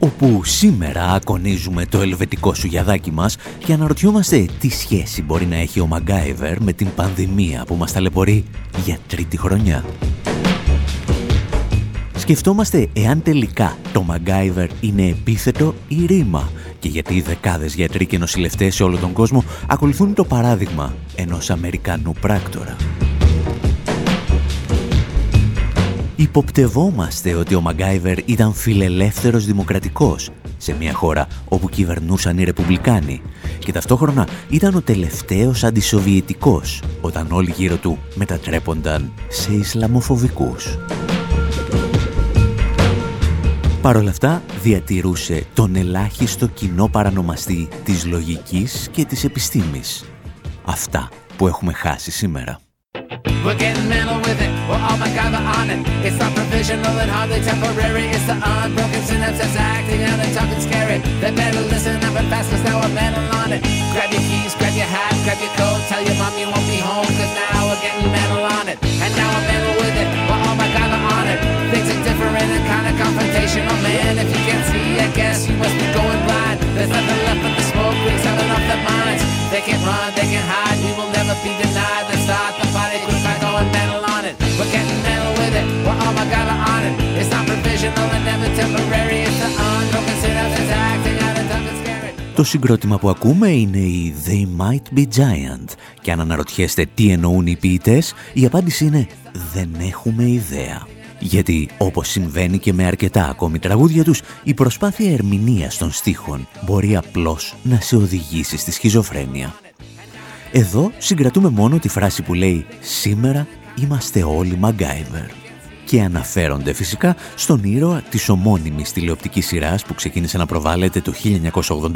Όπου σήμερα ακονίζουμε το ελβετικό σουγιαδάκι μας και αναρωτιόμαστε τι σχέση μπορεί να έχει ο Μαγκάιβερ με την πανδημία που μας ταλαιπωρεί για τρίτη χρονιά. Σκεφτόμαστε εάν τελικά το Μαγκάιβερ είναι επίθετο ή ρήμα και γιατί οι δεκάδες γιατροί και νοσηλευτές σε όλο τον κόσμο ακολουθούν το παράδειγμα ενός Αμερικανού πράκτορα. Υποπτευόμαστε ότι ο Μαγκάιβερ ήταν φιλελεύθερος δημοκρατικός σε μια χώρα όπου κυβερνούσαν οι Ρεπουμπλικάνοι και ταυτόχρονα ήταν ο τελευταίος αντισοβιετικός όταν όλοι γύρω του μετατρέπονταν σε Ισλαμοφοβικούς. Παρ' όλα αυτά διατηρούσε τον ελάχιστο κοινό παρανομαστή της λογικής και της επιστήμης. Αυτά που έχουμε χάσει σήμερα. We're getting mental with it. We're all MacGyver on it. It's not provisional and hardly temporary. It's the unbroken synapses acting out and talking scary. They better listen up and fast cause now we're mental on it. Grab your keys, grab your hat, grab your coat. Tell your mom you won't be home Το συγκρότημα που ακούμε είναι η They Might Be Giant και αν αναρωτιέστε τι εννοούν οι ποιητές, η απάντηση είναι «Δεν έχουμε ιδέα». Γιατί, όπως συμβαίνει και με αρκετά ακόμη τραγούδια τους, η προσπάθεια ερμηνείας των στίχων μπορεί απλώς να σε οδηγήσει στη σχιζοφρένεια. Εδώ συγκρατούμε μόνο τη φράση που λέει «Σήμερα είμαστε όλοι Μαγκάιβερ» και αναφέρονται φυσικά στον ήρωα της ομώνυμης τηλεοπτικής σειράς που ξεκίνησε να προβάλλεται το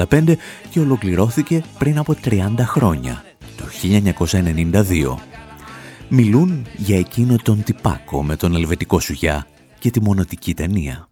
1985 και ολοκληρώθηκε πριν από 30 χρόνια, το 1992 μιλούν για εκείνο τον τυπάκο με τον ελβετικό σουγιά και τη μονοτική ταινία.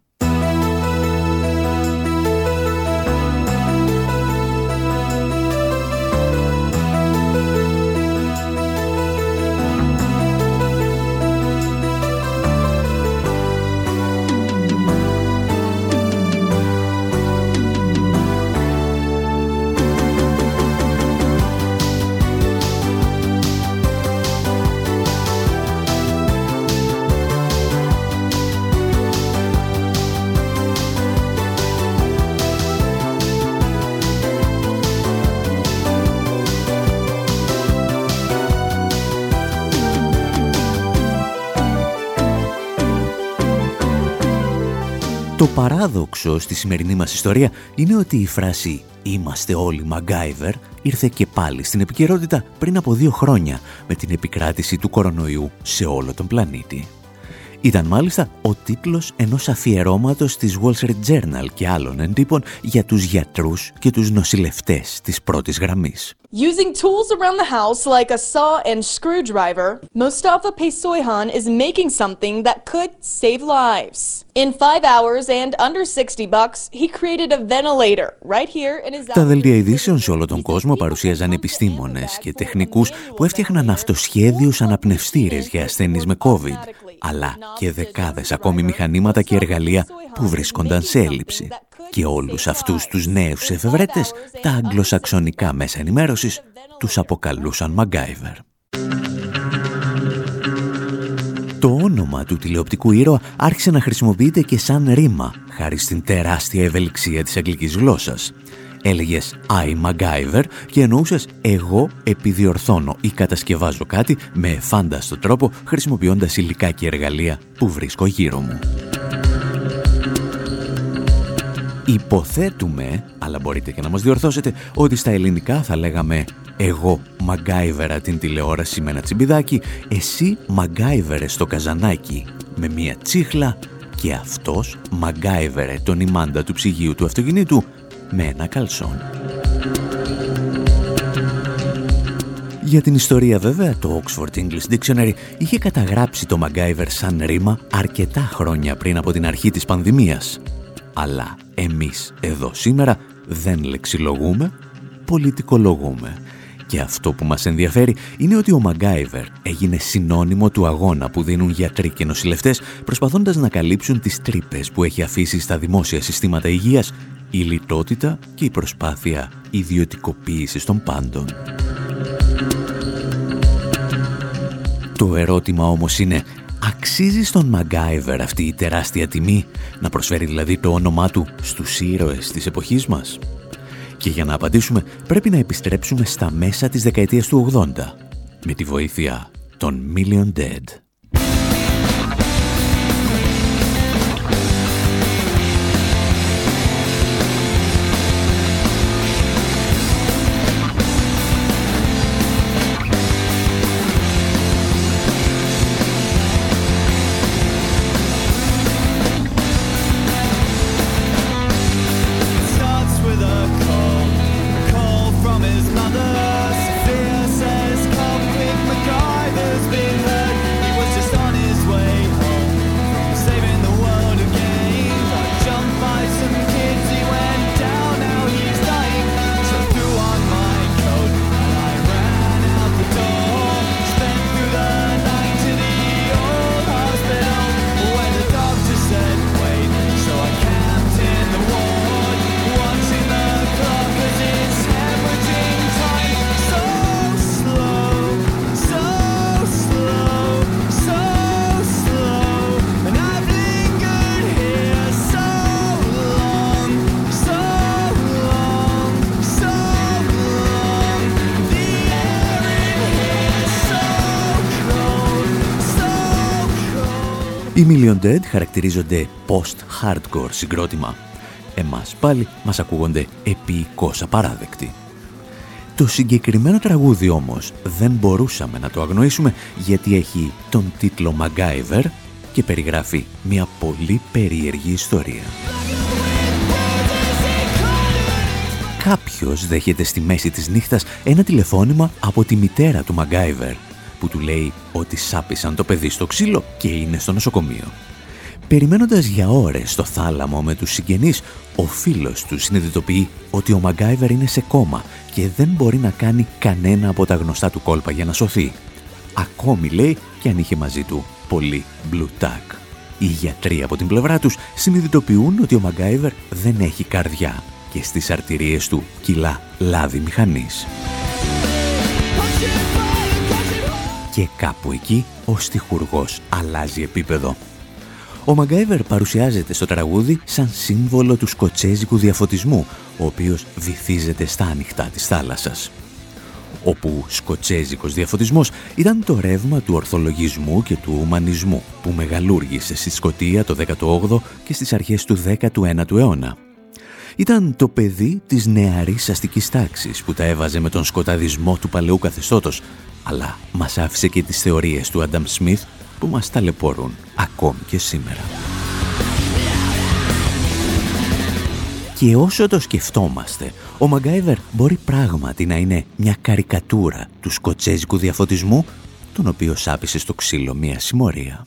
Παράδοξο στη σημερινή μας ιστορία είναι ότι η φράση «Είμαστε όλοι Μαγκάιβερ» ήρθε και πάλι στην επικαιρότητα πριν από δύο χρόνια με την επικράτηση του κορονοϊού σε όλο τον πλανήτη. Ήταν μάλιστα ο τίτλος ενός αφιερώματος της Wall Street Journal και άλλων εντύπων για τους γιατρούς και τους νοσηλευτές της πρώτης γραμμής. Using tools around the house like a saw and screwdriver, Mustafa Paysoyhan is making something that could save lives. In five hours and under 60 bucks, he created a ventilator right here in his... Τα δελτία ειδήσεων σε όλο τον κόσμο παρουσίαζαν επιστήμονες και τεχνικούς που έφτιαχναν αυτοσχέδιους αναπνευστήρες για ασθενείς με COVID, αλλά και δεκάδες ακόμη μηχανήματα και εργαλεία που βρίσκονταν σε έλλειψη. Και όλους αυτούς τους νέους εφευρέτες, τα αγγλοσαξονικά μέσα ενημέρωσης τους αποκαλούσαν Μαγκάιβερ. Το όνομα του τηλεοπτικού ήρωα άρχισε να χρησιμοποιείται και σαν ρήμα, χάρη στην τεράστια ευελιξία της αγγλικής γλώσσας. Έλεγες I MacGyver και εννοούσες εγώ επιδιορθώνω ή κατασκευάζω κάτι με φάνταστο τρόπο χρησιμοποιώντας υλικά και εργαλεία που βρίσκω γύρω μου. Υποθέτουμε, αλλά μπορείτε και να μας διορθώσετε, ότι στα ελληνικά θα λέγαμε «Εγώ μαγκάιβερα την τηλεόραση με ένα τσιμπιδάκι, εσύ μαγκάιβερε στο καζανάκι με μία τσίχλα και αυτός μαγκάιβερε τον ημάντα του ψυγείου του αυτοκινήτου με ένα καλσόν». Για την ιστορία βέβαια, το Oxford English Dictionary είχε καταγράψει το MacGyver σαν ρήμα αρκετά χρόνια πριν από την αρχή της πανδημίας. Αλλά εμείς εδώ σήμερα δεν λεξιλογούμε, πολιτικολογούμε. Και αυτό που μας ενδιαφέρει είναι ότι ο MacGyver έγινε συνώνυμο του αγώνα που δίνουν γιατροί και νοσηλευτές προσπαθώντας να καλύψουν τις τρύπες που έχει αφήσει στα δημόσια συστήματα υγείας η λιτότητα και η προσπάθεια ιδιωτικοποίησης των πάντων. Το ερώτημα όμως είναι, αξίζει στον Μαγκάιβερ αυτή η τεράστια τιμή, να προσφέρει δηλαδή το όνομά του στους ήρωες της εποχής μας; Και για να απαντήσουμε πρέπει να επιστρέψουμε στα μέσα της δεκαετίας του 80, με τη βοήθεια των Million Dead. Million Dead χαρακτηρίζονται post-hardcore συγκρότημα. Εμάς πάλι μας ακούγονται επίοικώς απαράδεκτοι. Το συγκεκριμένο τραγούδι όμως δεν μπορούσαμε να το αγνοήσουμε γιατί έχει τον τίτλο MacGyver και περιγράφει μια πολύ περίεργη ιστορία. Κάποιος δέχεται στη μέση της νύχτας ένα τηλεφώνημα από τη μητέρα του MacGyver που του λέει ότι σάπισαν το παιδί στο ξύλο και είναι στο νοσοκομείο. Περιμένοντας για ώρες στο θάλαμο με τους συγγενείς, ο φίλος του συνειδητοποιεί ότι ο Μαγκάιβερ είναι σε κόμμα και δεν μπορεί να κάνει κανένα από τα γνωστά του κόλπα για να σωθεί. Ακόμη λέει και αν είχε μαζί του πολύ blue tack. Οι γιατροί από την πλευρά τους συνειδητοποιούν ότι ο Μαγκάιβερ δεν έχει καρδιά και στις αρτηρίες του κιλά λάδι μηχανής. Και κάπου εκεί ο στιχουργός αλλάζει επίπεδο. Ο Μαγκάιβερ παρουσιάζεται στο τραγούδι σαν σύμβολο του σκοτσέζικου διαφωτισμού, ο οποίος βυθίζεται στα ανοιχτά της θάλασσας. Όπου σκοτσέζικος διαφωτισμός ήταν το ρεύμα του ορθολογισμού και του ουμανισμού που μεγαλούργησε στη Σκοτία το 18ο και στις αρχές του 19ου αιώνα. Ήταν το παιδί της νεαρής αστικής τάξης που τα έβαζε με τον σκοταδισμό του παλαιού καθεστώτος αλλά μας άφησε και τις θεωρίες του Άνταμ Σμιθ που μας ταλαιπωρούν ακόμη και σήμερα. Και όσο το σκεφτόμαστε, ο Μαγκάιβερ μπορεί πράγματι να είναι μια καρικατούρα του σκοτσέζικου διαφωτισμού, τον οποίο σάπισε στο ξύλο μια συμμορία.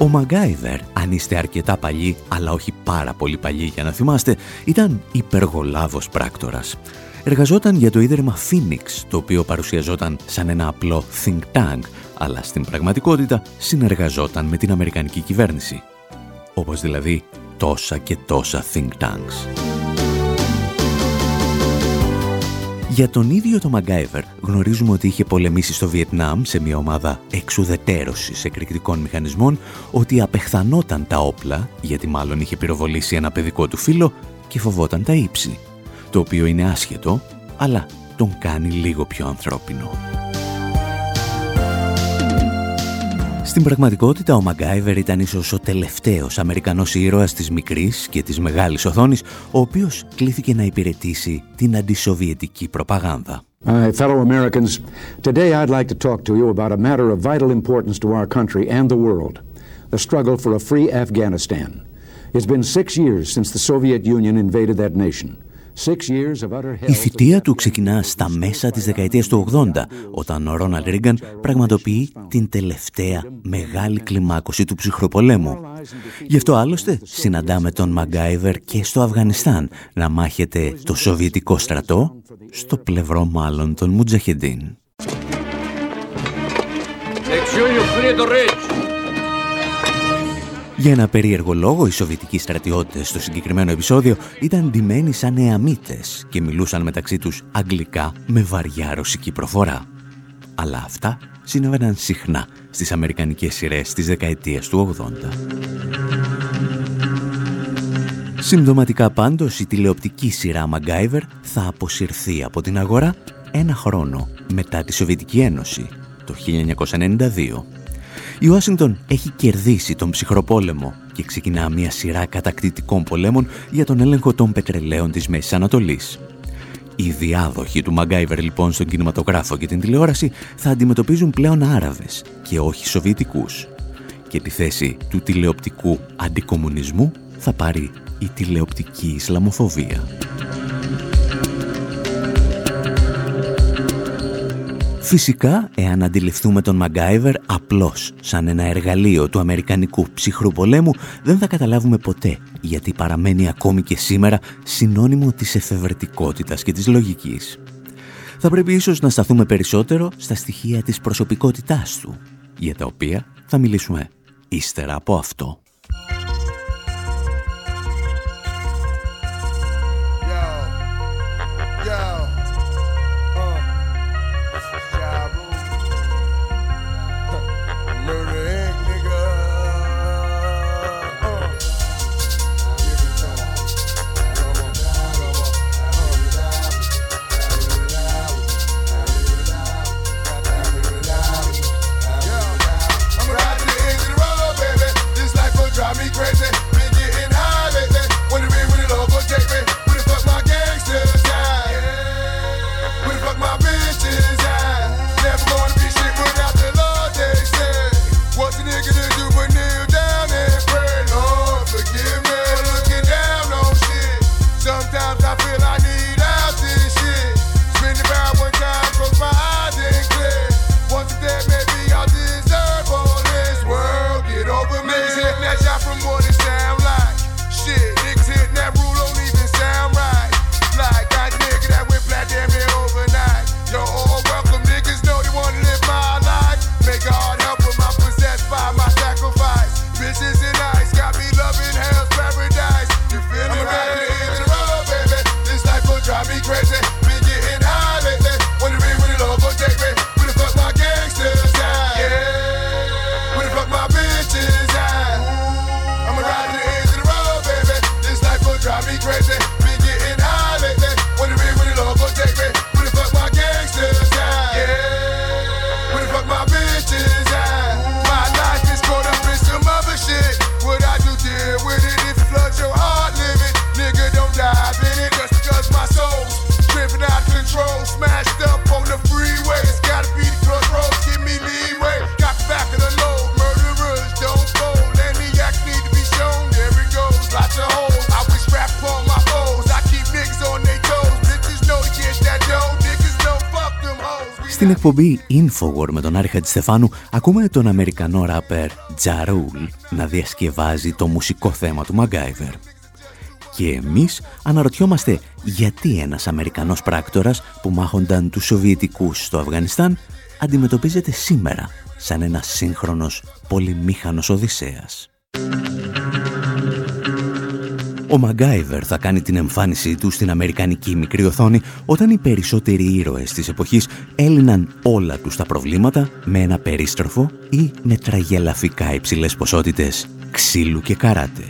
Ο Μαγκάιβερ, αν είστε αρκετά παλιοί, αλλά όχι πάρα πολύ παλιοί για να θυμάστε, ήταν υπεργολάβος πράκτορας. Εργαζόταν για το Ίδρυμα Phoenix, το οποίο παρουσιαζόταν σαν ένα απλό think tank, αλλά στην πραγματικότητα συνεργαζόταν με την Αμερικανική κυβέρνηση. Όπως δηλαδή τόσα και τόσα think tanks. Για τον ίδιο το Μαγκάιβερ γνωρίζουμε ότι είχε πολεμήσει στο Βιετνάμ σε μια ομάδα εξουδετέρωσης εκρηκτικών μηχανισμών, ότι απεχθανόταν τα όπλα, γιατί μάλλον είχε πυροβολήσει ένα παιδικό του φίλο και φοβόταν τα ύψη, το οποίο είναι άσχετο, αλλά τον κάνει λίγο πιο ανθρώπινο. Στην πραγματικότητα ο Μαγκάιβερ ήταν ίσως ο τελευταίος Αμερικανός ήρωας της μικρής και της μεγάλης οθόνης, ο οποίος κλήθηκε να υπηρετήσει την αντισοβιετική προπαγάνδα. Uh, fellow Americans, today I'd like to talk to you about a matter of vital importance to our country and the world, the struggle for a free Afghanistan. It's been six years since the Soviet Union invaded that nation. Η θητεία του ξεκινά στα μέσα της δεκαετίας του 80, όταν ο Ρόναλντ Ρίγκαν πραγματοποιεί την τελευταία μεγάλη κλιμάκωση του ψυχροπολέμου. Γι' αυτό άλλωστε συναντάμε τον Μαγκάιβερ και στο Αφγανιστάν να μάχεται το Σοβιετικό στρατό, στο πλευρό μάλλον των Μουτζαχεντίν. Για ένα περίεργο λόγο, οι Σοβιετικοί στρατιώτες στο συγκεκριμένο επεισόδιο ήταν ντυμένοι σαν νεαμίτες και μιλούσαν μεταξύ τους αγγλικά με βαριά ρωσική προφορά. Αλλά αυτά συνέβαιναν συχνά στις αμερικανικές σειρές της δεκαετίας του 80. Συμπτωματικά πάντως η τηλεοπτική σειρά MacGyver θα αποσυρθεί από την αγορά ένα χρόνο μετά τη Σοβιετική Ένωση, το 1992 η Ουάσιγκτον έχει κερδίσει τον ψυχροπόλεμο και ξεκινά μια σειρά κατακτητικών πολέμων για τον έλεγχο των πετρελαίων της Μέσης Ανατολής. Οι διάδοχοι του Μαγκάιβερ λοιπόν στον κινηματογράφο και την τηλεόραση θα αντιμετωπίζουν πλέον Άραβες και όχι Σοβιετικούς. Και τη θέση του τηλεοπτικού αντικομουνισμού θα πάρει η τηλεοπτική Ισλαμοφοβία. Φυσικά, εάν αντιληφθούμε τον Μαγκάιβερ απλώς σαν ένα εργαλείο του Αμερικανικού ψυχρού πολέμου, δεν θα καταλάβουμε ποτέ γιατί παραμένει ακόμη και σήμερα συνώνυμο της εφευρετικότητας και της λογικής. Θα πρέπει ίσως να σταθούμε περισσότερο στα στοιχεία της προσωπικότητάς του, για τα οποία θα μιλήσουμε ύστερα από αυτό. Εκπομπή Infowar με τον Άρη Στεφάνου ακούμε τον Αμερικανό ράπερ Τζαρούλ να διασκευάζει το μουσικό θέμα του Μαγκάιβερ. Και εμείς αναρωτιόμαστε γιατί ένας Αμερικανός πράκτορας που μάχονταν τους Σοβιετικούς στο Αφγανιστάν αντιμετωπίζεται σήμερα σαν ένας σύγχρονος πολυμήχανος Οδυσσέας. Ο Μαγκάιβερ θα κάνει την εμφάνισή του στην αμερικανική μικρή οθόνη όταν οι περισσότεροι ήρωες της εποχής έλυναν όλα τους τα προβλήματα με ένα περίστροφο ή με τραγελαφικά υψηλές ποσότητες ξύλου και καράτε.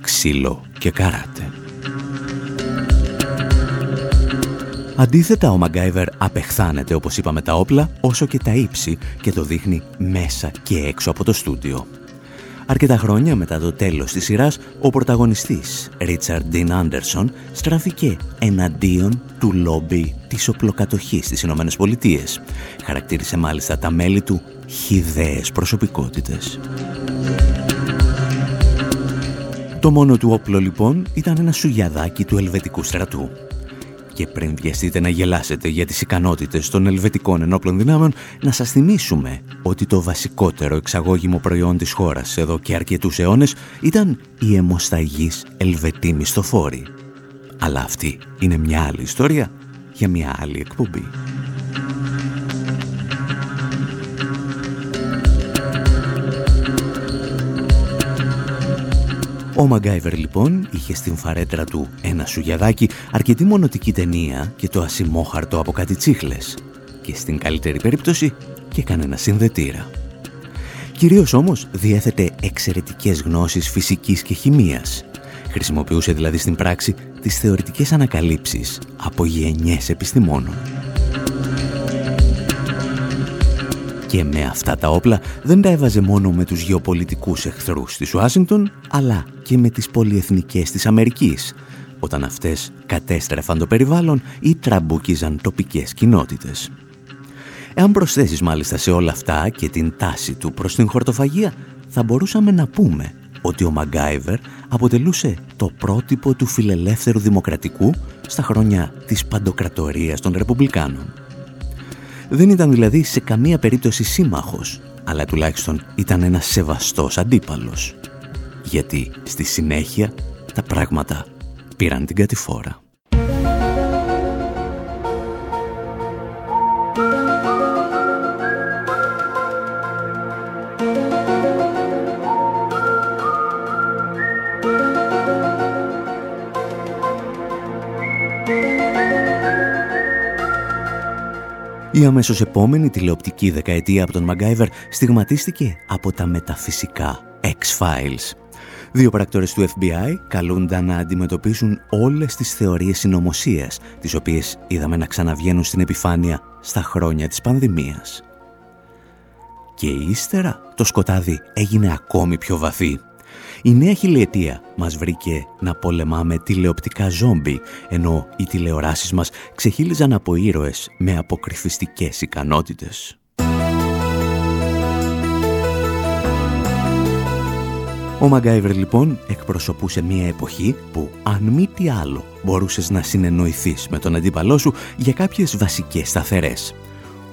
Ξύλο και καράτε. Αντίθετα, ο Μαγκάιβερ απεχθάνεται, όπως είπαμε, τα όπλα, όσο και τα ύψη και το δείχνει μέσα και έξω από το στούντιο. Αρκετά χρόνια μετά το τέλος της σειράς, ο πρωταγωνιστής Ρίτσαρντ Ντίν Άντερσον στράφηκε εναντίον του λόμπι της οπλοκατοχής στις Ηνωμένες Πολιτείες. Χαρακτήρισε μάλιστα τα μέλη του χιδαίες προσωπικότητες. Το μόνο του όπλο λοιπόν ήταν ένα σουγιαδάκι του ελβετικού στρατού. Και πριν βιαστείτε να γελάσετε για τις ικανότητες των ελβετικών ενόπλων δυνάμεων, να σας θυμίσουμε ότι το βασικότερο εξαγώγημο προϊόν της χώρας εδώ και αρκετούς αιώνες ήταν η αιμοσταγής ελβετή μισθοφόρη. Αλλά αυτή είναι μια άλλη ιστορία για μια άλλη εκπομπή. Ο Μαγκάιβερ λοιπόν είχε στην φαρέτρα του ένα σουγιαδάκι, αρκετή μονοτική ταινία και το ασημόχαρτο από κάτι τσίχλες. Και στην καλύτερη περίπτωση και κανένα συνδετήρα. Κυρίως όμως διέθετε εξαιρετικές γνώσεις φυσικής και χημείας. Χρησιμοποιούσε δηλαδή στην πράξη τις θεωρητικές ανακαλύψεις από γενιές επιστημόνων. Και με αυτά τα όπλα δεν τα έβαζε μόνο με τους γεωπολιτικούς εχθρούς της Ουάσιγκτον, αλλά και με τις πολυεθνικές της Αμερικής, όταν αυτές κατέστρεφαν το περιβάλλον ή τραμπούκιζαν τοπικές κοινότητες. Εάν προσθέσεις μάλιστα σε όλα αυτά και την τάση του προς την χορτοφαγία, θα μπορούσαμε να πούμε ότι ο Μαγκάιβερ αποτελούσε το πρότυπο του φιλελεύθερου δημοκρατικού στα χρόνια της παντοκρατορίας των Ρεπουμπλικάνων. Δεν ήταν δηλαδή σε καμία περίπτωση σύμμαχος, αλλά τουλάχιστον ήταν ένας σεβαστός αντίπαλος. Γιατί στη συνέχεια τα πράγματα πήραν την κατηφόρα. Η αμέσως επόμενη τηλεοπτική δεκαετία από τον Μαγκάιβερ στιγματίστηκε από τα μεταφυσικά X-Files. Δύο πρακτορές του FBI καλούνταν να αντιμετωπίσουν όλες τις θεωρίες συνωμοσίας, τις οποίες είδαμε να ξαναβγαίνουν στην επιφάνεια στα χρόνια της πανδημίας. Και ύστερα το σκοτάδι έγινε ακόμη πιο βαθύ. Η νέα χιλιετία μας βρήκε να πολεμάμε τηλεοπτικά ζόμπι, ενώ οι τηλεοράσεις μας ξεχύλιζαν από ήρωες με αποκρυφιστικές ικανότητες. Ο Μαγκάιβερ λοιπόν εκπροσωπούσε μια εποχή που αν μη τι άλλο μπορούσες να συνεννοηθείς με τον αντίπαλό σου για κάποιες βασικές σταθερές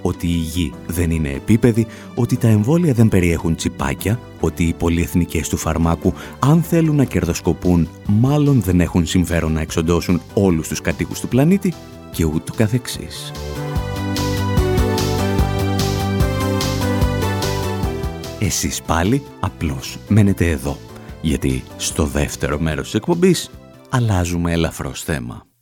ότι η γη δεν είναι επίπεδη, ότι τα εμβόλια δεν περιέχουν τσιπάκια, ότι οι πολυεθνικές του φαρμάκου αν θέλουν να κερδοσκοπούν μάλλον δεν έχουν συμφέρον να εξοντώσουν όλους τους κατοίκους του πλανήτη και ούτω καθεξής. Εσείς πάλι απλώς μένετε εδώ, γιατί στο δεύτερο μέρος της εκπομπής αλλάζουμε ελαφρώς θέμα.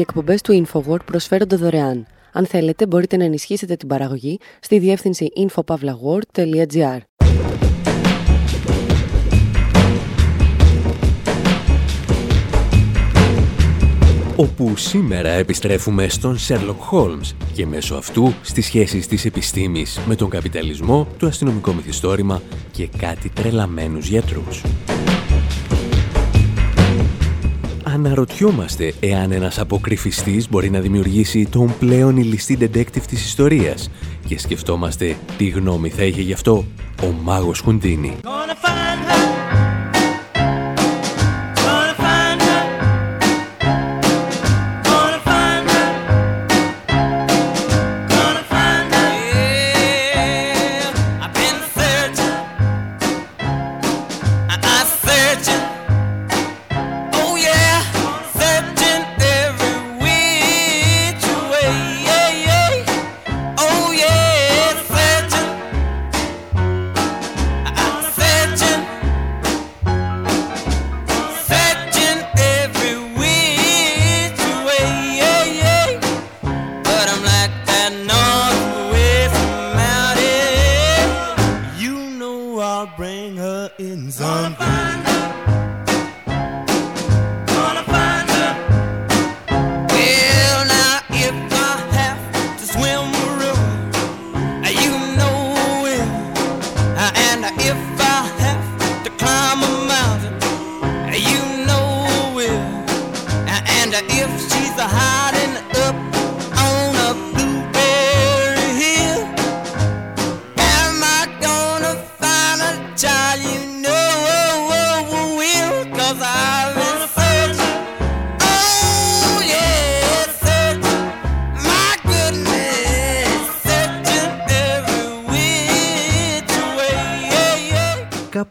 Οι εκπομπές του InfoWord προσφέρονται δωρεάν. Αν θέλετε, μπορείτε να ενισχύσετε την παραγωγή στη διεύθυνση infopavlagor.gr. όπου σήμερα επιστρέφουμε στον Sherlock Holmes και μέσω αυτού στις σχέσεις της επιστήμης με τον καπιταλισμό, το αστυνομικό μυθιστόρημα και κάτι τρελαμένους γιατρούς. Αναρωτιόμαστε εάν ένας αποκρυφιστής μπορεί να δημιουργήσει τον πλέον ηλιστή detective της ιστορίας και σκεφτόμαστε τι γνώμη θα είχε γι' αυτό ο μάγος Χουντίνη.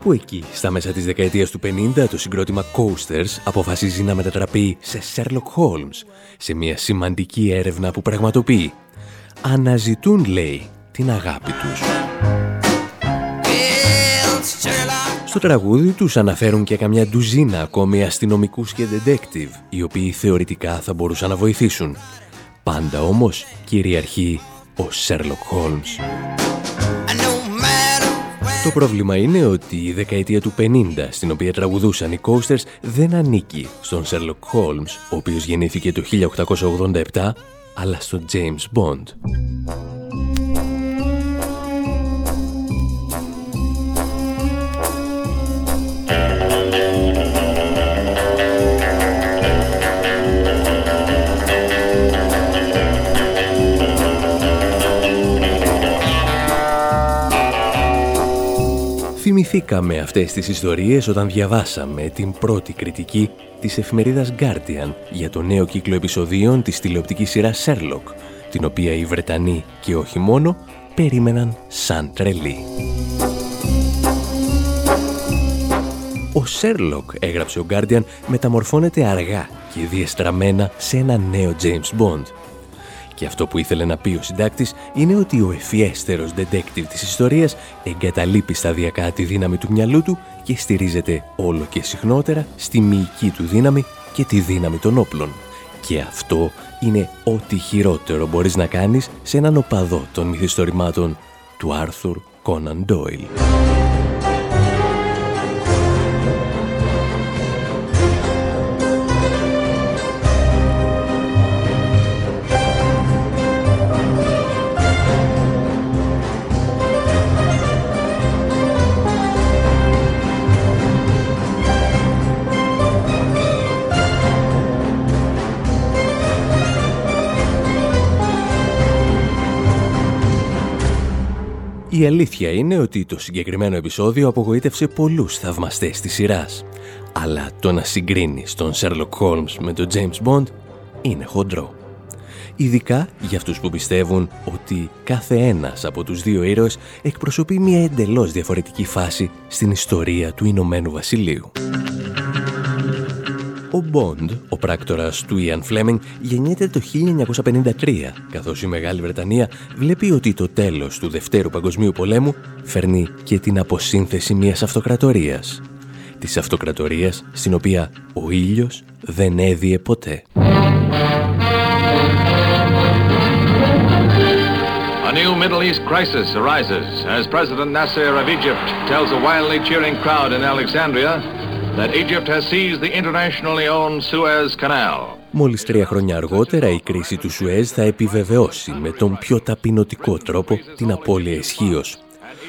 Κάπου εκεί, στα μέσα της δεκαετίας του 50, το συγκρότημα Coasters αποφασίζει να μετατραπεί σε Sherlock Holmes, σε μια σημαντική έρευνα που πραγματοποιεί. Αναζητούν, λέει, την αγάπη τους. Στο τραγούδι τους αναφέρουν και καμιά ντουζίνα ακόμη αστυνομικούς και detective, οι οποίοι θεωρητικά θα μπορούσαν να βοηθήσουν. Πάντα όμως κυριαρχεί ο Sherlock Holmes. Το πρόβλημα είναι ότι η δεκαετία του 50 στην οποία τραγουδούσαν οι Coasters δεν ανήκει στον Sherlock Holmes, ο οποίος γεννήθηκε το 1887, αλλά στον James Bond. Θυμηθήκαμε αυτές τις ιστορίες όταν διαβάσαμε την πρώτη κριτική της εφημερίδας Guardian για το νέο κύκλο επεισοδίων της τηλεοπτικής σειράς Sherlock, την οποία οι Βρετανοί και όχι μόνο περίμεναν σαν τρελή. Ο Sherlock, έγραψε ο Guardian, μεταμορφώνεται αργά και διεστραμμένα σε ένα νέο James Bond, και αυτό που ήθελε να πει ο συντάκτης είναι ότι ο ευφιέστερος detective της ιστορίας εγκαταλείπει σταδιακά τη δύναμη του μυαλού του και στηρίζεται όλο και συχνότερα στη μυϊκή του δύναμη και τη δύναμη των όπλων. Και αυτό είναι ό,τι χειρότερο μπορείς να κάνεις σε έναν οπαδό των μυθιστορημάτων του Άρθουρ Κόναν Ντόιλ. Η αλήθεια είναι ότι το συγκεκριμένο επεισόδιο απογοήτευσε πολλούς θαυμαστές της σειράς. Αλλά το να συγκρίνει τον Sherlock Holmes με τον James Bond είναι χοντρό. Ειδικά για αυτούς που πιστεύουν ότι κάθε ένας από τους δύο ήρωες εκπροσωπεί μια εντελώς διαφορετική φάση στην ιστορία του Ηνωμένου Βασιλείου. Ο Μποντ, ο πράκτορας του Ιαν Φλέμινγκ, γεννιέται το 1953, καθώς η Μεγάλη Βρετανία βλέπει ότι το τέλος του Δευτέρου Παγκοσμίου Πολέμου φέρνει και την αποσύνθεση μιας αυτοκρατορίας. Της αυτοκρατορίας στην οποία ο ήλιος δεν έδιε ποτέ. A new Middle East crisis arises as President Nasser of Egypt tells a wildly cheering crowd in Alexandria that Egypt has seized the internationally owned Suez Canal. Μόλις τρία χρόνια αργότερα η κρίση του Σουέζ θα επιβεβαιώσει με τον πιο ταπεινωτικό τρόπο την απώλεια ισχύως.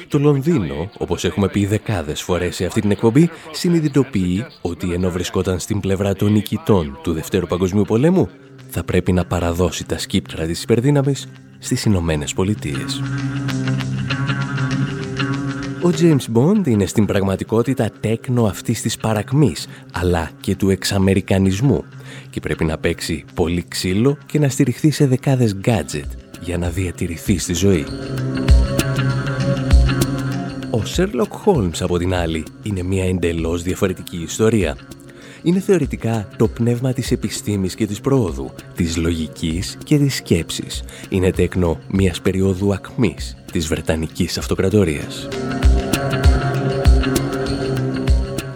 Το Λονδίνο, όπως έχουμε πει δεκάδες φορές σε αυτή την εκπομπή, συνειδητοποιεί ότι ενώ βρισκόταν στην πλευρά των νικητών του Δευτέρου Παγκοσμίου Πολέμου, θα πρέπει να παραδώσει τα σκύπτρα της υπερδύναμης στις Ηνωμένες Πολιτείες. Ο James Bond είναι στην πραγματικότητα τέκνο αυτής της παρακμής, αλλά και του εξαμερικανισμού και πρέπει να παίξει πολύ ξύλο και να στηριχθεί σε δεκάδες gadget για να διατηρηθεί στη ζωή. Ο Sherlock Holmes από την άλλη είναι μια εντελώς διαφορετική ιστορία. Είναι θεωρητικά το πνεύμα της επιστήμης και της πρόοδου, της λογικής και της σκέψης. Είναι τέκνο μιας περίοδου ακμής της Βρετανικής Αυτοκρατορίας.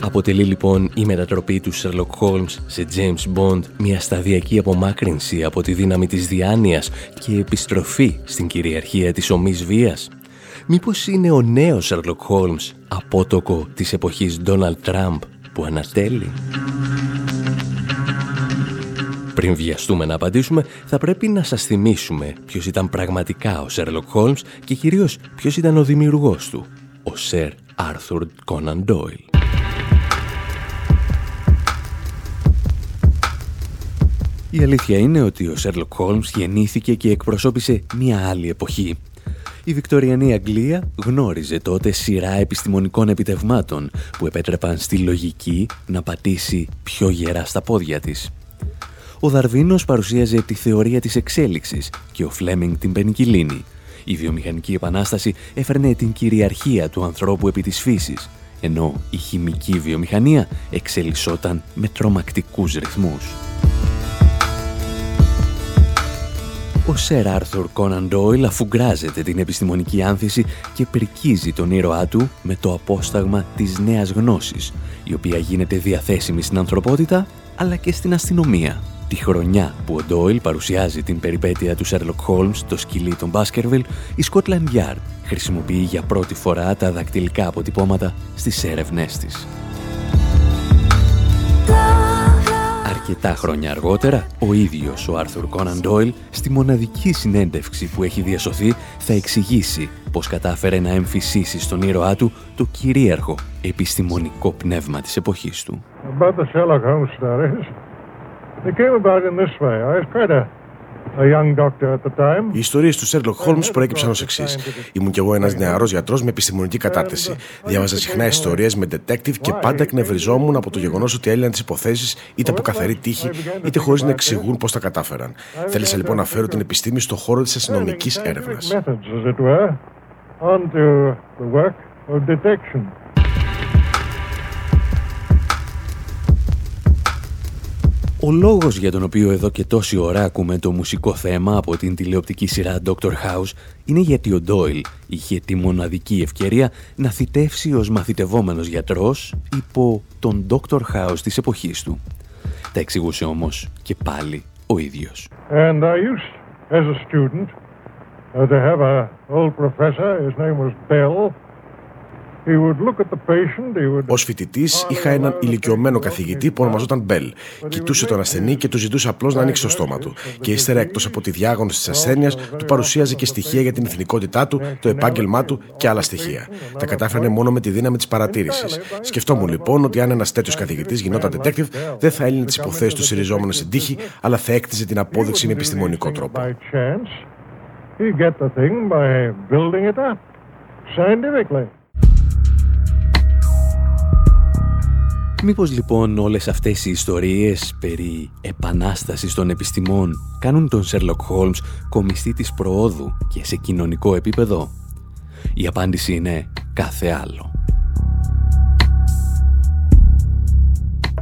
Αποτελεί λοιπόν η μετατροπή του Sherlock Holmes σε James Bond μια σταδιακή απομάκρυνση από τη δύναμη της διάνοιας και επιστροφή στην κυριαρχία της ομής βίας. Μήπως είναι ο νέος Sherlock Holmes απότοκο της εποχής Donald Trump που ανατέλει; Πριν βιαστούμε να απαντήσουμε, θα πρέπει να σας θυμίσουμε ποιος ήταν πραγματικά ο Sherlock Holmes και κυρίως ποιος ήταν ο δημιουργός του, ο Sir Arthur Conan Doyle. Η αλήθεια είναι ότι ο Σέρλοκ Χόλμς γεννήθηκε και εκπροσώπησε μια άλλη εποχή. Η Βικτοριανή Αγγλία γνώριζε τότε σειρά επιστημονικών επιτευγμάτων που επέτρεπαν στη λογική να πατήσει πιο γερά στα πόδια της. Ο Δαρβίνος παρουσίαζε τη θεωρία της εξέλιξης και ο Φλέμινγκ την πενικυλίνη. Η βιομηχανική επανάσταση έφερνε την κυριαρχία του ανθρώπου επί της φύσης, ενώ η χημική βιομηχανία εξελισσόταν με τρομακτικούς ρυθμούς. Ο Σερ Άρθουρ Κόναν Ντόιλ αφουγκράζεται την επιστημονική άνθηση και πρικίζει τον ήρωά του με το απόσταγμα της νέας γνώσης, η οποία γίνεται διαθέσιμη στην ανθρωπότητα αλλά και στην αστυνομία. Τη χρονιά που ο Ντόιλ παρουσιάζει την περιπέτεια του Σέρλοκ Χόλμς στο σκυλί των Μπάσκερβιλ, η Scotland Yard χρησιμοποιεί για πρώτη φορά τα δακτυλικά αποτυπώματα στις έρευνές της. Αρκετά χρόνια αργότερα, ο ίδιος ο Άρθουρ Κόναν Ντόιλ, στη μοναδική συνέντευξη που έχει διασωθεί, θα εξηγήσει πως κατάφερε να εμφυσίσει στον ήρωά του το κυρίαρχο επιστημονικό πνεύμα της εποχής του. Οι ιστορίες του Sherlock Holmes προέκυψαν ως εξής. Ήμουν κι εγώ ένας νεαρός γιατρός με επιστημονική κατάρτιση. Διάβαζα συχνά ιστορίες με detective και πάντα εκνευριζόμουν από το γεγονός ότι έλυναν τις υποθέσεις είτε από καθαρή τύχη είτε χωρίς να εξηγούν πώς τα κατάφεραν. Θέλησα λοιπόν να φέρω την επιστήμη στο χώρο της αστυνομικής έρευνας. Ο λόγος για τον οποίο εδώ και τόση ώρα ακούμε το μουσικό θέμα από την τηλεοπτική σειρά Dr. House είναι γιατί ο Ντόιλ είχε τη μοναδική ευκαιρία να θητεύσει ως μαθητευόμενος γιατρός υπό τον Dr. House της εποχής του. Τα εξηγούσε όμως και πάλι ο ίδιος. And I used, as a student, uh, to have a old professor, his name was Bell, Ω φοιτητής, είχα έναν ηλικιωμένο καθηγητή που ονομαζόταν Μπέλ. Κοιτούσε τον ασθενή και του ζητούσε απλώς να ανοίξει το στόμα του. Και ύστερα, εκτός από τη διάγνωση της ασθένειας, του παρουσίαζε και στοιχεία για την εθνικότητά του, το επάγγελμά του και άλλα στοιχεία. Τα κατάφερε μόνο με τη δύναμη της παρατήρησης. Σκεφτόμουν λοιπόν ότι αν ένας τέτοιος καθηγητής γινόταν detective, δεν θα έλυνε τις υποθέσεις του συριζόμενο στην τύχη, αλλά θα έκτιζε την απόδειξη με επιστημονικό τρόπο. Μήπως λοιπόν όλες αυτές οι ιστορίες περί επανάστασης των επιστημών κάνουν τον Σέρλοκ Χόλμς κομιστή της προόδου και σε κοινωνικό επίπεδο; Η απάντηση είναι κάθε άλλο.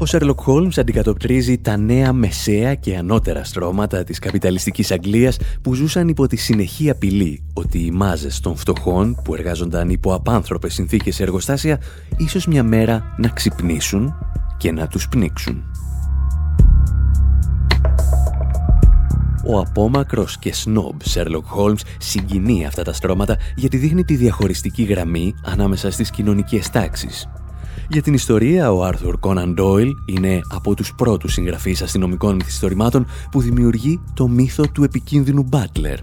Ο Σέρλοκ Χόλμς αντικατοπτρίζει τα νέα μεσαία και ανώτερα στρώματα της καπιταλιστικής Αγγλίας που ζούσαν υπό τη συνεχή απειλή ότι οι μάζες των φτωχών που εργάζονταν υπό απάνθρωπες συνθήκες σε εργοστάσια ίσως μια μέρα να ξυπνήσουν και να τους πνίξουν. Ο απόμακρος και σνόμπ Sherlock Holmes συγκινεί αυτά τα στρώματα γιατί δείχνει τη διαχωριστική γραμμή ανάμεσα στις κοινωνικές τάξεις. Για την ιστορία, ο Άρθουρ Κόναν Ντόιλ είναι από τους πρώτους συγγραφείς αστυνομικών μυθιστορημάτων που δημιουργεί το μύθο του επικίνδυνου Μπάτλερ,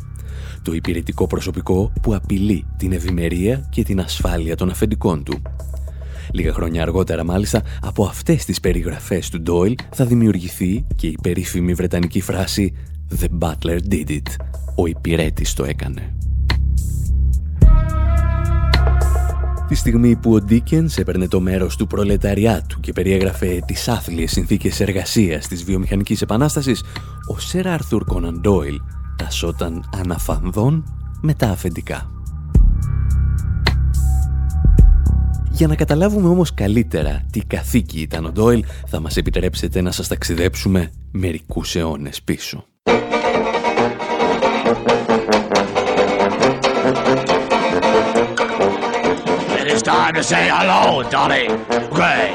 το υπηρετικό προσωπικό που απειλεί την ευημερία και την ασφάλεια των αφεντικών του. Λίγα χρόνια αργότερα μάλιστα από αυτές τις περιγραφές του Ντόιλ θα δημιουργηθεί και η περίφημη βρετανική φράση «The butler did it». Ο υπηρέτης το έκανε. Τη στιγμή που ο Ντίκενς έπαιρνε το μέρος του προλεταριάτου και περιέγραφε τις άθλιες συνθήκες εργασίας της βιομηχανικής επανάστασης, ο Σερ Άρθουρ Κόναν Ντόιλ τασόταν αναφανδόν με τα αφεντικά. Για να καταλάβουμε όμως καλύτερα τι καθήκη ήταν ο Ντόιλ, θα μας επιτρέψετε να σας ταξιδέψουμε μερικούς αιώνες πίσω. Time to say hello, Dolly Gray.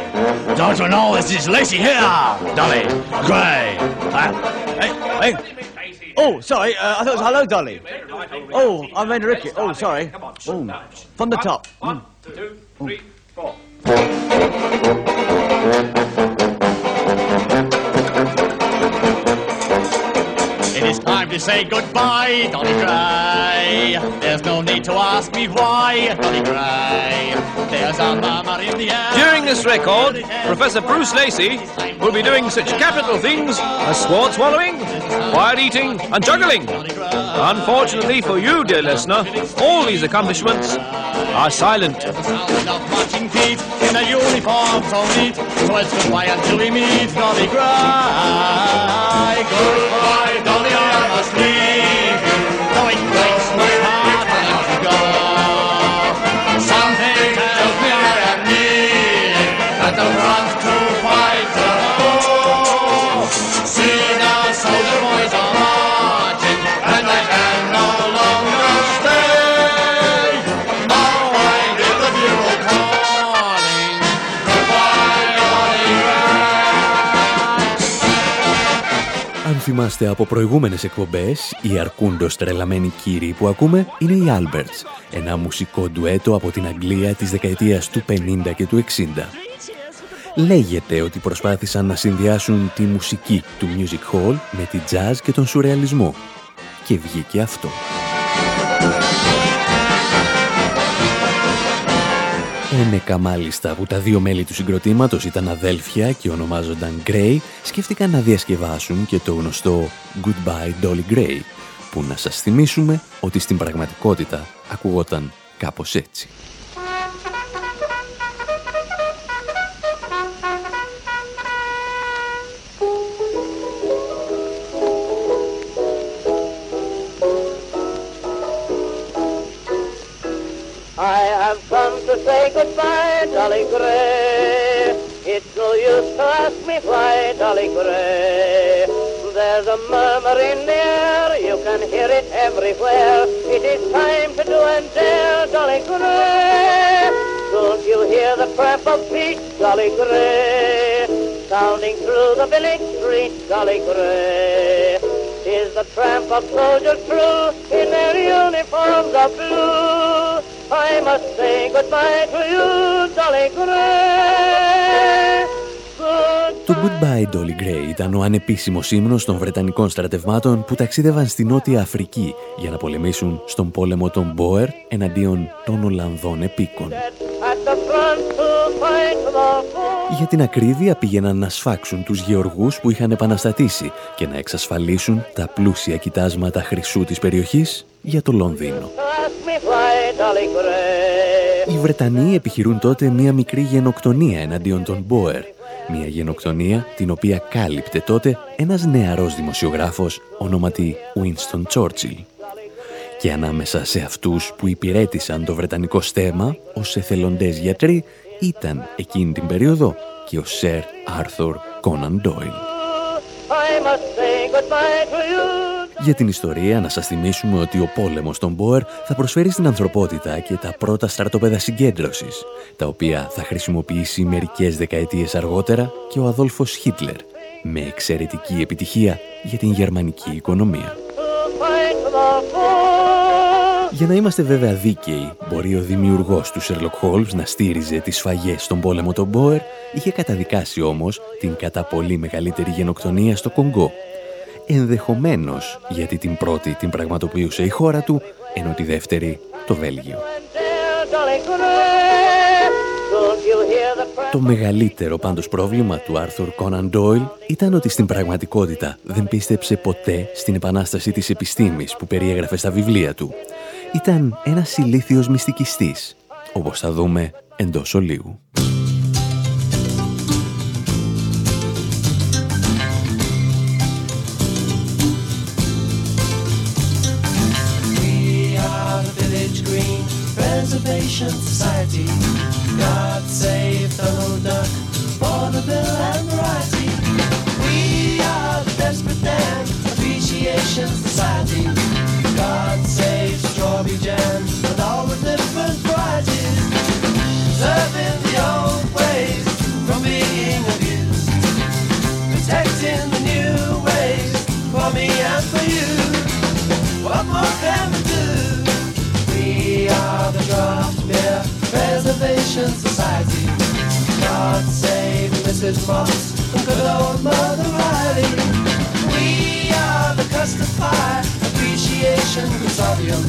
Don't you know this is Lacey here, Dolly Gray? Uh, hey, hey. Oh, sorry, uh, I thought it was hello, Dolly. Oh, I made a Ricky. Oh, sorry. Oh, from the top. One, two, three. It is time to say goodbye, Dolly Gray. There's no need to ask me why, Dolly Gray. There's a murmur in the air. During this record, Professor Bruce Lacey will be doing such capital things as sword swallowing, fire eating, and juggling. Unfortunately for you, dear listener, all these accomplishments are silent. Marching feet in a uniform so neat. So it's goodbye until we meet, Dolly Gray. Goodbye, Dolly, I must leave θυμάστε από προηγούμενες εκπομπές, οι αρκούντος τρελαμένοι κύριοι που ακούμε είναι οι Alberts, ένα μουσικό ντουέτο από την Αγγλία της δεκαετίας του 50 και του 60. Λέγεται ότι προσπάθησαν να συνδυάσουν τη μουσική του music hall με τη jazz και τον σουρεαλισμό. Και βγήκε αυτό. Ένεκα μάλιστα που τα δύο μέλη του συγκροτήματος ήταν αδέλφια και ονομάζονταν Gray, σκέφτηκαν να διασκευάσουν και το γνωστό Goodbye Dolly Gray, που να σας θυμίσουμε ότι στην πραγματικότητα ακουγόταν κάπως έτσι. I have come to say goodbye, Dolly Gray. It's no use to ask me why, Dolly Gray. There's a murmur in the air, you can hear it everywhere. It is time to do and dare, Dolly Gray. Don't you hear the tramp of feet, Dolly Gray? Sounding through the village street, Dolly Gray. Is the tramp of soldiers true in their uniforms of blue? I must say goodbye to you, Dolly Gray. Το Goodbye Dolly Gray ήταν ο ανεπίσημος ύμνος των Βρετανικών στρατευμάτων που ταξίδευαν στη Νότια Αφρική για να πολεμήσουν στον πόλεμο των Μπόερ εναντίον των Ολλανδών επίκων. Για την ακρίβεια πήγαιναν να σφάξουν τους γεωργούς που είχαν επαναστατήσει και να εξασφαλίσουν τα πλούσια κοιτάσματα χρυσού της περιοχής για το Λονδίνο. Ask me why, Dolly Gray. Οι Βρετανοί επιχειρούν τότε μία μικρή γενοκτονία εναντίον των Μπόερ. Μία γενοκτονία την οποία κάλυπτε τότε ένας νεαρός δημοσιογράφος ονόματι Winston Churchill. Και ανάμεσα σε αυτούς που υπηρέτησαν το βρετανικό στέμα ως εθελοντές γιατροί ήταν εκείνη την περίοδο και ο Sir Arthur Conan Doyle. I must say goodbye to you. Για την ιστορία να σας θυμίσουμε ότι ο πόλεμος των Μπόερ θα προσφέρει στην ανθρωπότητα και τα πρώτα στρατόπεδα συγκέντρωσης, τα οποία θα χρησιμοποιήσει μερικές δεκαετίες αργότερα και ο Αδόλφος Χίτλερ, με εξαιρετική επιτυχία για την γερμανική οικονομία. Για να είμαστε βέβαια δίκαιοι, μπορεί ο δημιουργός του Sherlock Holmes να στήριζε τις σφαγές στον πόλεμο των Μπόερ, είχε καταδικάσει όμως την κατά πολύ μεγαλύτερη γενοκτονία στο Κονγκό. Ενδεχομένως γιατί την πρώτη την πραγματοποιούσε η χώρα του, ενώ τη δεύτερη το Βέλγιο. Dear Dolly Gray, don't you hear the Το μεγαλύτερο πάντως πρόβλημα του Άρθουρ Κόναν Ντόιλ ήταν ότι στην πραγματικότητα δεν πίστεψε ποτέ στην επανάσταση της επιστήμης που περιέγραφε στα βιβλία του. Ήταν ένας ηλίθιος μυστικιστής, όπως θα δούμε εντός ολίγου. Preservation Society. God save Donald Duck, Vaudeville and variety. We are the Desperate Dan Appreciation Society. God save Strawberry Jam and all the different varieties. Serving the old ways from being abused. Protecting the new ways for me and for you. What more can Preservation Society. God save Mrs. Moss and good old Mother Riley. We are the Custard Pie Appreciation Consortium.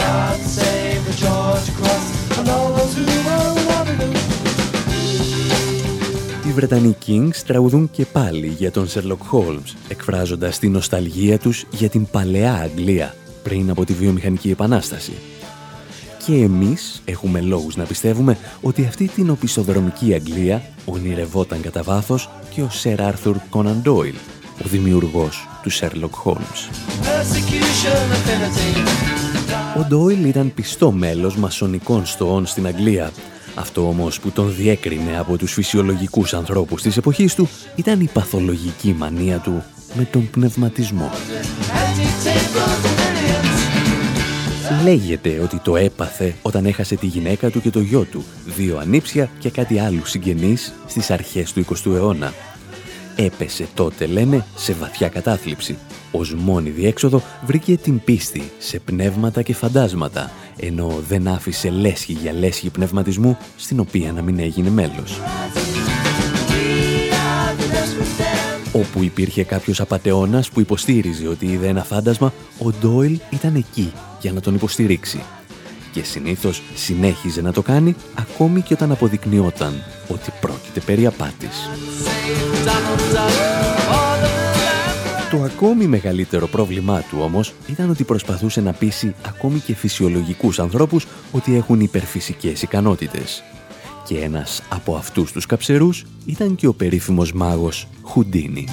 God save the George Cross and all those who will love him. Οι Βρετανοί Kings τραγουδούν και πάλι για τον Sherlock Holmes, εκφράζοντας τη νοσταλγία τους για την παλαιά Αγγλία πριν από τη βιομηχανική επανάσταση. Και εμείς έχουμε λόγους να πιστεύουμε ότι αυτή την οπισθοδρομική Αγγλία ονειρευόταν κατά βάθος και ο Sir Arthur Conan Doyle, ο δημιουργός του Sherlock Holmes. Persecution affinity. Ο Ντόιλ ήταν πιστό μέλος μασονικών στοών στην Αγγλία. Αυτό όμως που τον διέκρινε από τους φυσιολογικούς ανθρώπους της εποχής του ήταν η παθολογική μανία του με τον πνευματισμό. Anti-tables millions. Λέγεται ότι το έπαθε όταν έχασε τη γυναίκα του και το γιο του, δύο ανήψια και κάτι άλλου συγγενείς στις αρχές του 20ου αιώνα. Έπεσε τότε, λένε, σε βαθιά κατάθλιψη. Ως μόνη διέξοδο βρήκε την πίστη σε πνεύματα και φαντάσματα, ενώ δεν άφησε λέσχη για λέσχη πνευματισμού, στην οποία να μην έγινε μέλος. Όπου υπήρχε κάποιος απατεώνας που υποστήριζε ότι είδε ένα φάντασμα, ο Ντόιλ ήταν εκεί για να τον υποστηρίξει. Και συνήθως συνέχιζε να το κάνει ακόμη και όταν αποδεικνυόταν ότι πρόκειται περί απάτης. Το ακόμη μεγαλύτερο πρόβλημά του όμως ήταν ότι προσπαθούσε να πείσει ακόμη και φυσιολογικούς ανθρώπους ότι έχουν υπερφυσικές ικανότητες. Και ένας από αυτούς τους καψερούς ήταν και ο περίφημος μάγος Χουντίνι.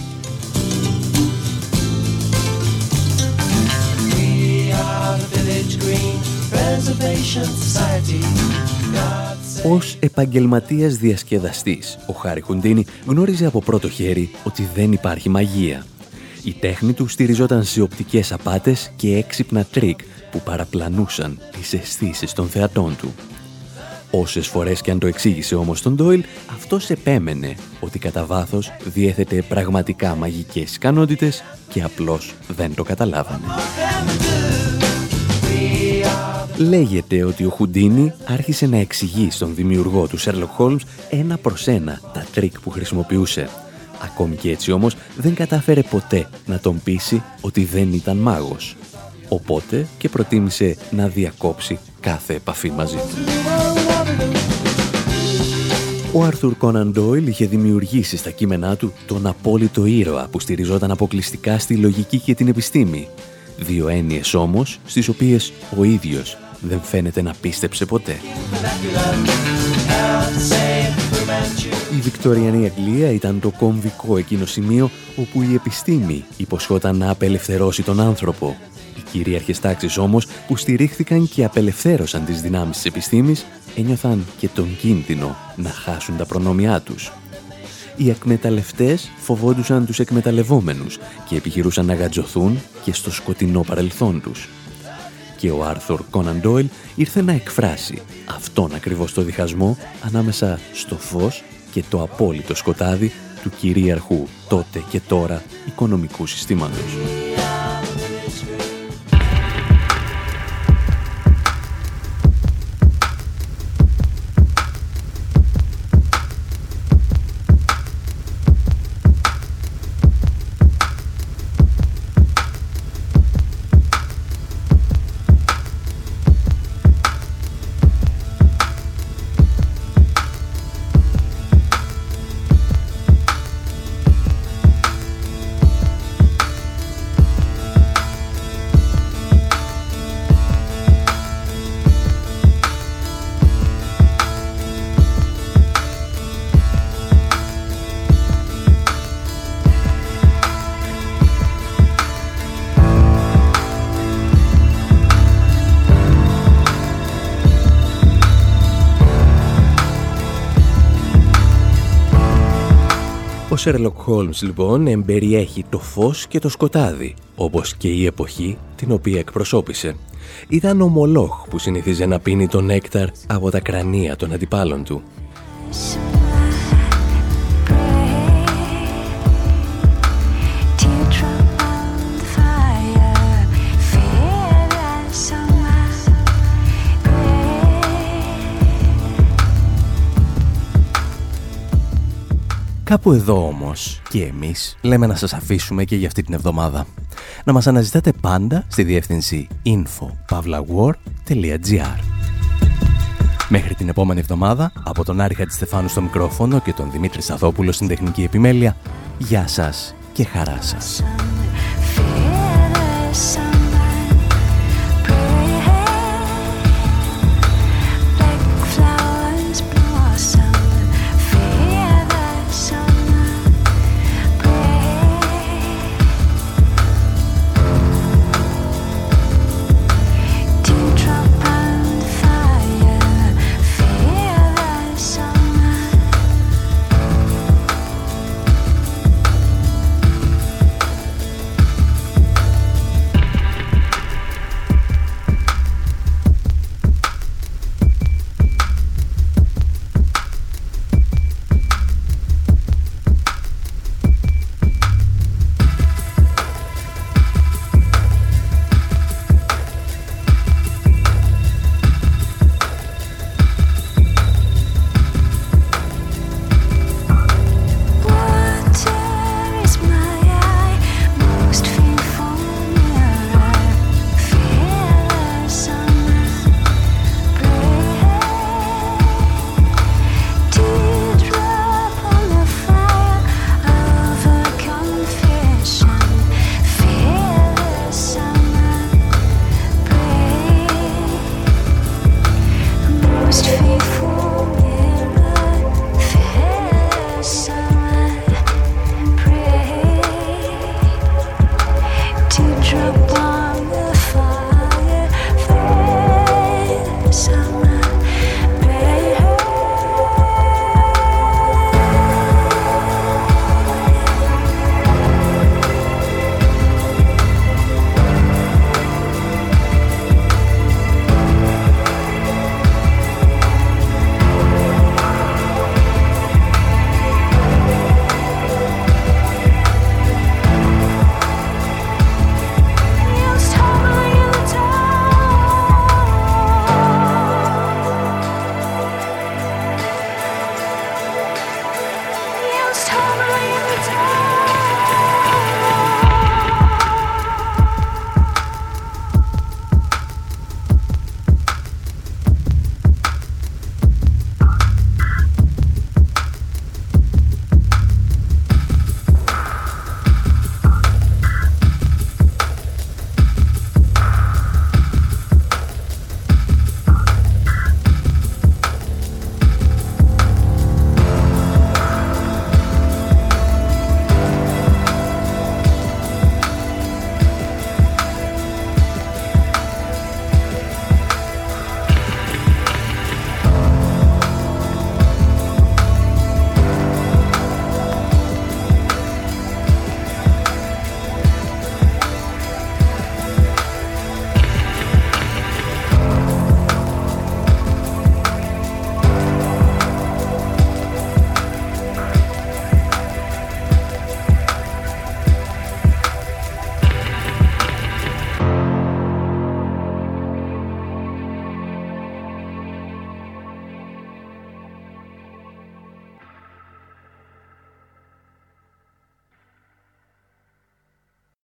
We are the Village Green Preservation Society. God Ως επαγγελματίας διασκεδαστής, ο Χάρι Χουντίνι γνώριζε από πρώτο χέρι ότι δεν υπάρχει μαγεία. Η τέχνη του στηριζόταν σε οπτικές απάτες και έξυπνα τρίκ που παραπλανούσαν τις αισθήσεις των θεατών του. Όσες φορές και αν το εξήγησε όμως στον Ντόιλ, αυτός επέμενε ότι κατά βάθος διέθετε πραγματικά μαγικές ικανότητες και απλώς δεν το καταλάβανε. Λέγεται ότι ο Χουντίνι άρχισε να εξηγεί στον δημιουργό του Sherlock Holmes ένα προς ένα τα τρίκ που χρησιμοποιούσε. Ακόμη και έτσι όμως δεν κατάφερε ποτέ να τον πείσει ότι δεν ήταν μάγος. Οπότε και προτίμησε να διακόψει κάθε επαφή μαζί του. Ο Άρθουρ Κόναν Ντόιλ είχε δημιουργήσει στα κείμενά του τον απόλυτο ήρωα που στηριζόταν αποκλειστικά στη λογική και την επιστήμη. Δύο έννοιες όμως, στις οποίες ο ίδιος δεν φαίνεται να πίστεψε ποτέ. Η Βικτωριανή Αγγλία ήταν το κομβικό εκείνο σημείο όπου η επιστήμη υποσχόταν να απελευθερώσει τον άνθρωπο. Οι κυρίαρχες τάξεις όμως που στηρίχθηκαν και απελευθέρωσαν τις δυνάμεις της επιστήμης ένιωθαν και τον κίνδυνο να χάσουν τα προνόμια τους. Οι εκμεταλλευτές φοβόντουσαν τους εκμεταλλευόμενους και επιχειρούσαν να γατζωθούν και στο σκοτεινό παρελθόν τους. Και ο Άρθουρ Κόναν Ντόιλ ήρθε να εκφράσει αυτόν ακριβώς το διχασμό ανάμεσα στο φως και το απόλυτο σκοτάδι του του κυρίαρχου τότε και τώρα οικονομικού συστήματος. Ο Sherlock Holmes λοιπόν εμπεριέχει το φως και το σκοτάδι, όπως και η εποχή την οποία εκπροσώπησε. Ήταν ο Μολόχ που συνηθίζε να πίνει τον νέκταρ από τα κρανία των αντιπάλων του. Κάπου εδώ όμως και εμείς λέμε να σας αφήσουμε και για αυτή την εβδομάδα. Να μας αναζητάτε πάντα στη διεύθυνση info.pavlawar.gr Μέχρι την επόμενη εβδομάδα, από τον Άρη Χατζηστεφάνου στο μικρόφωνο και τον Δημήτρη Σαδόπουλο στην τεχνική επιμέλεια, γεια σας και χαρά σας.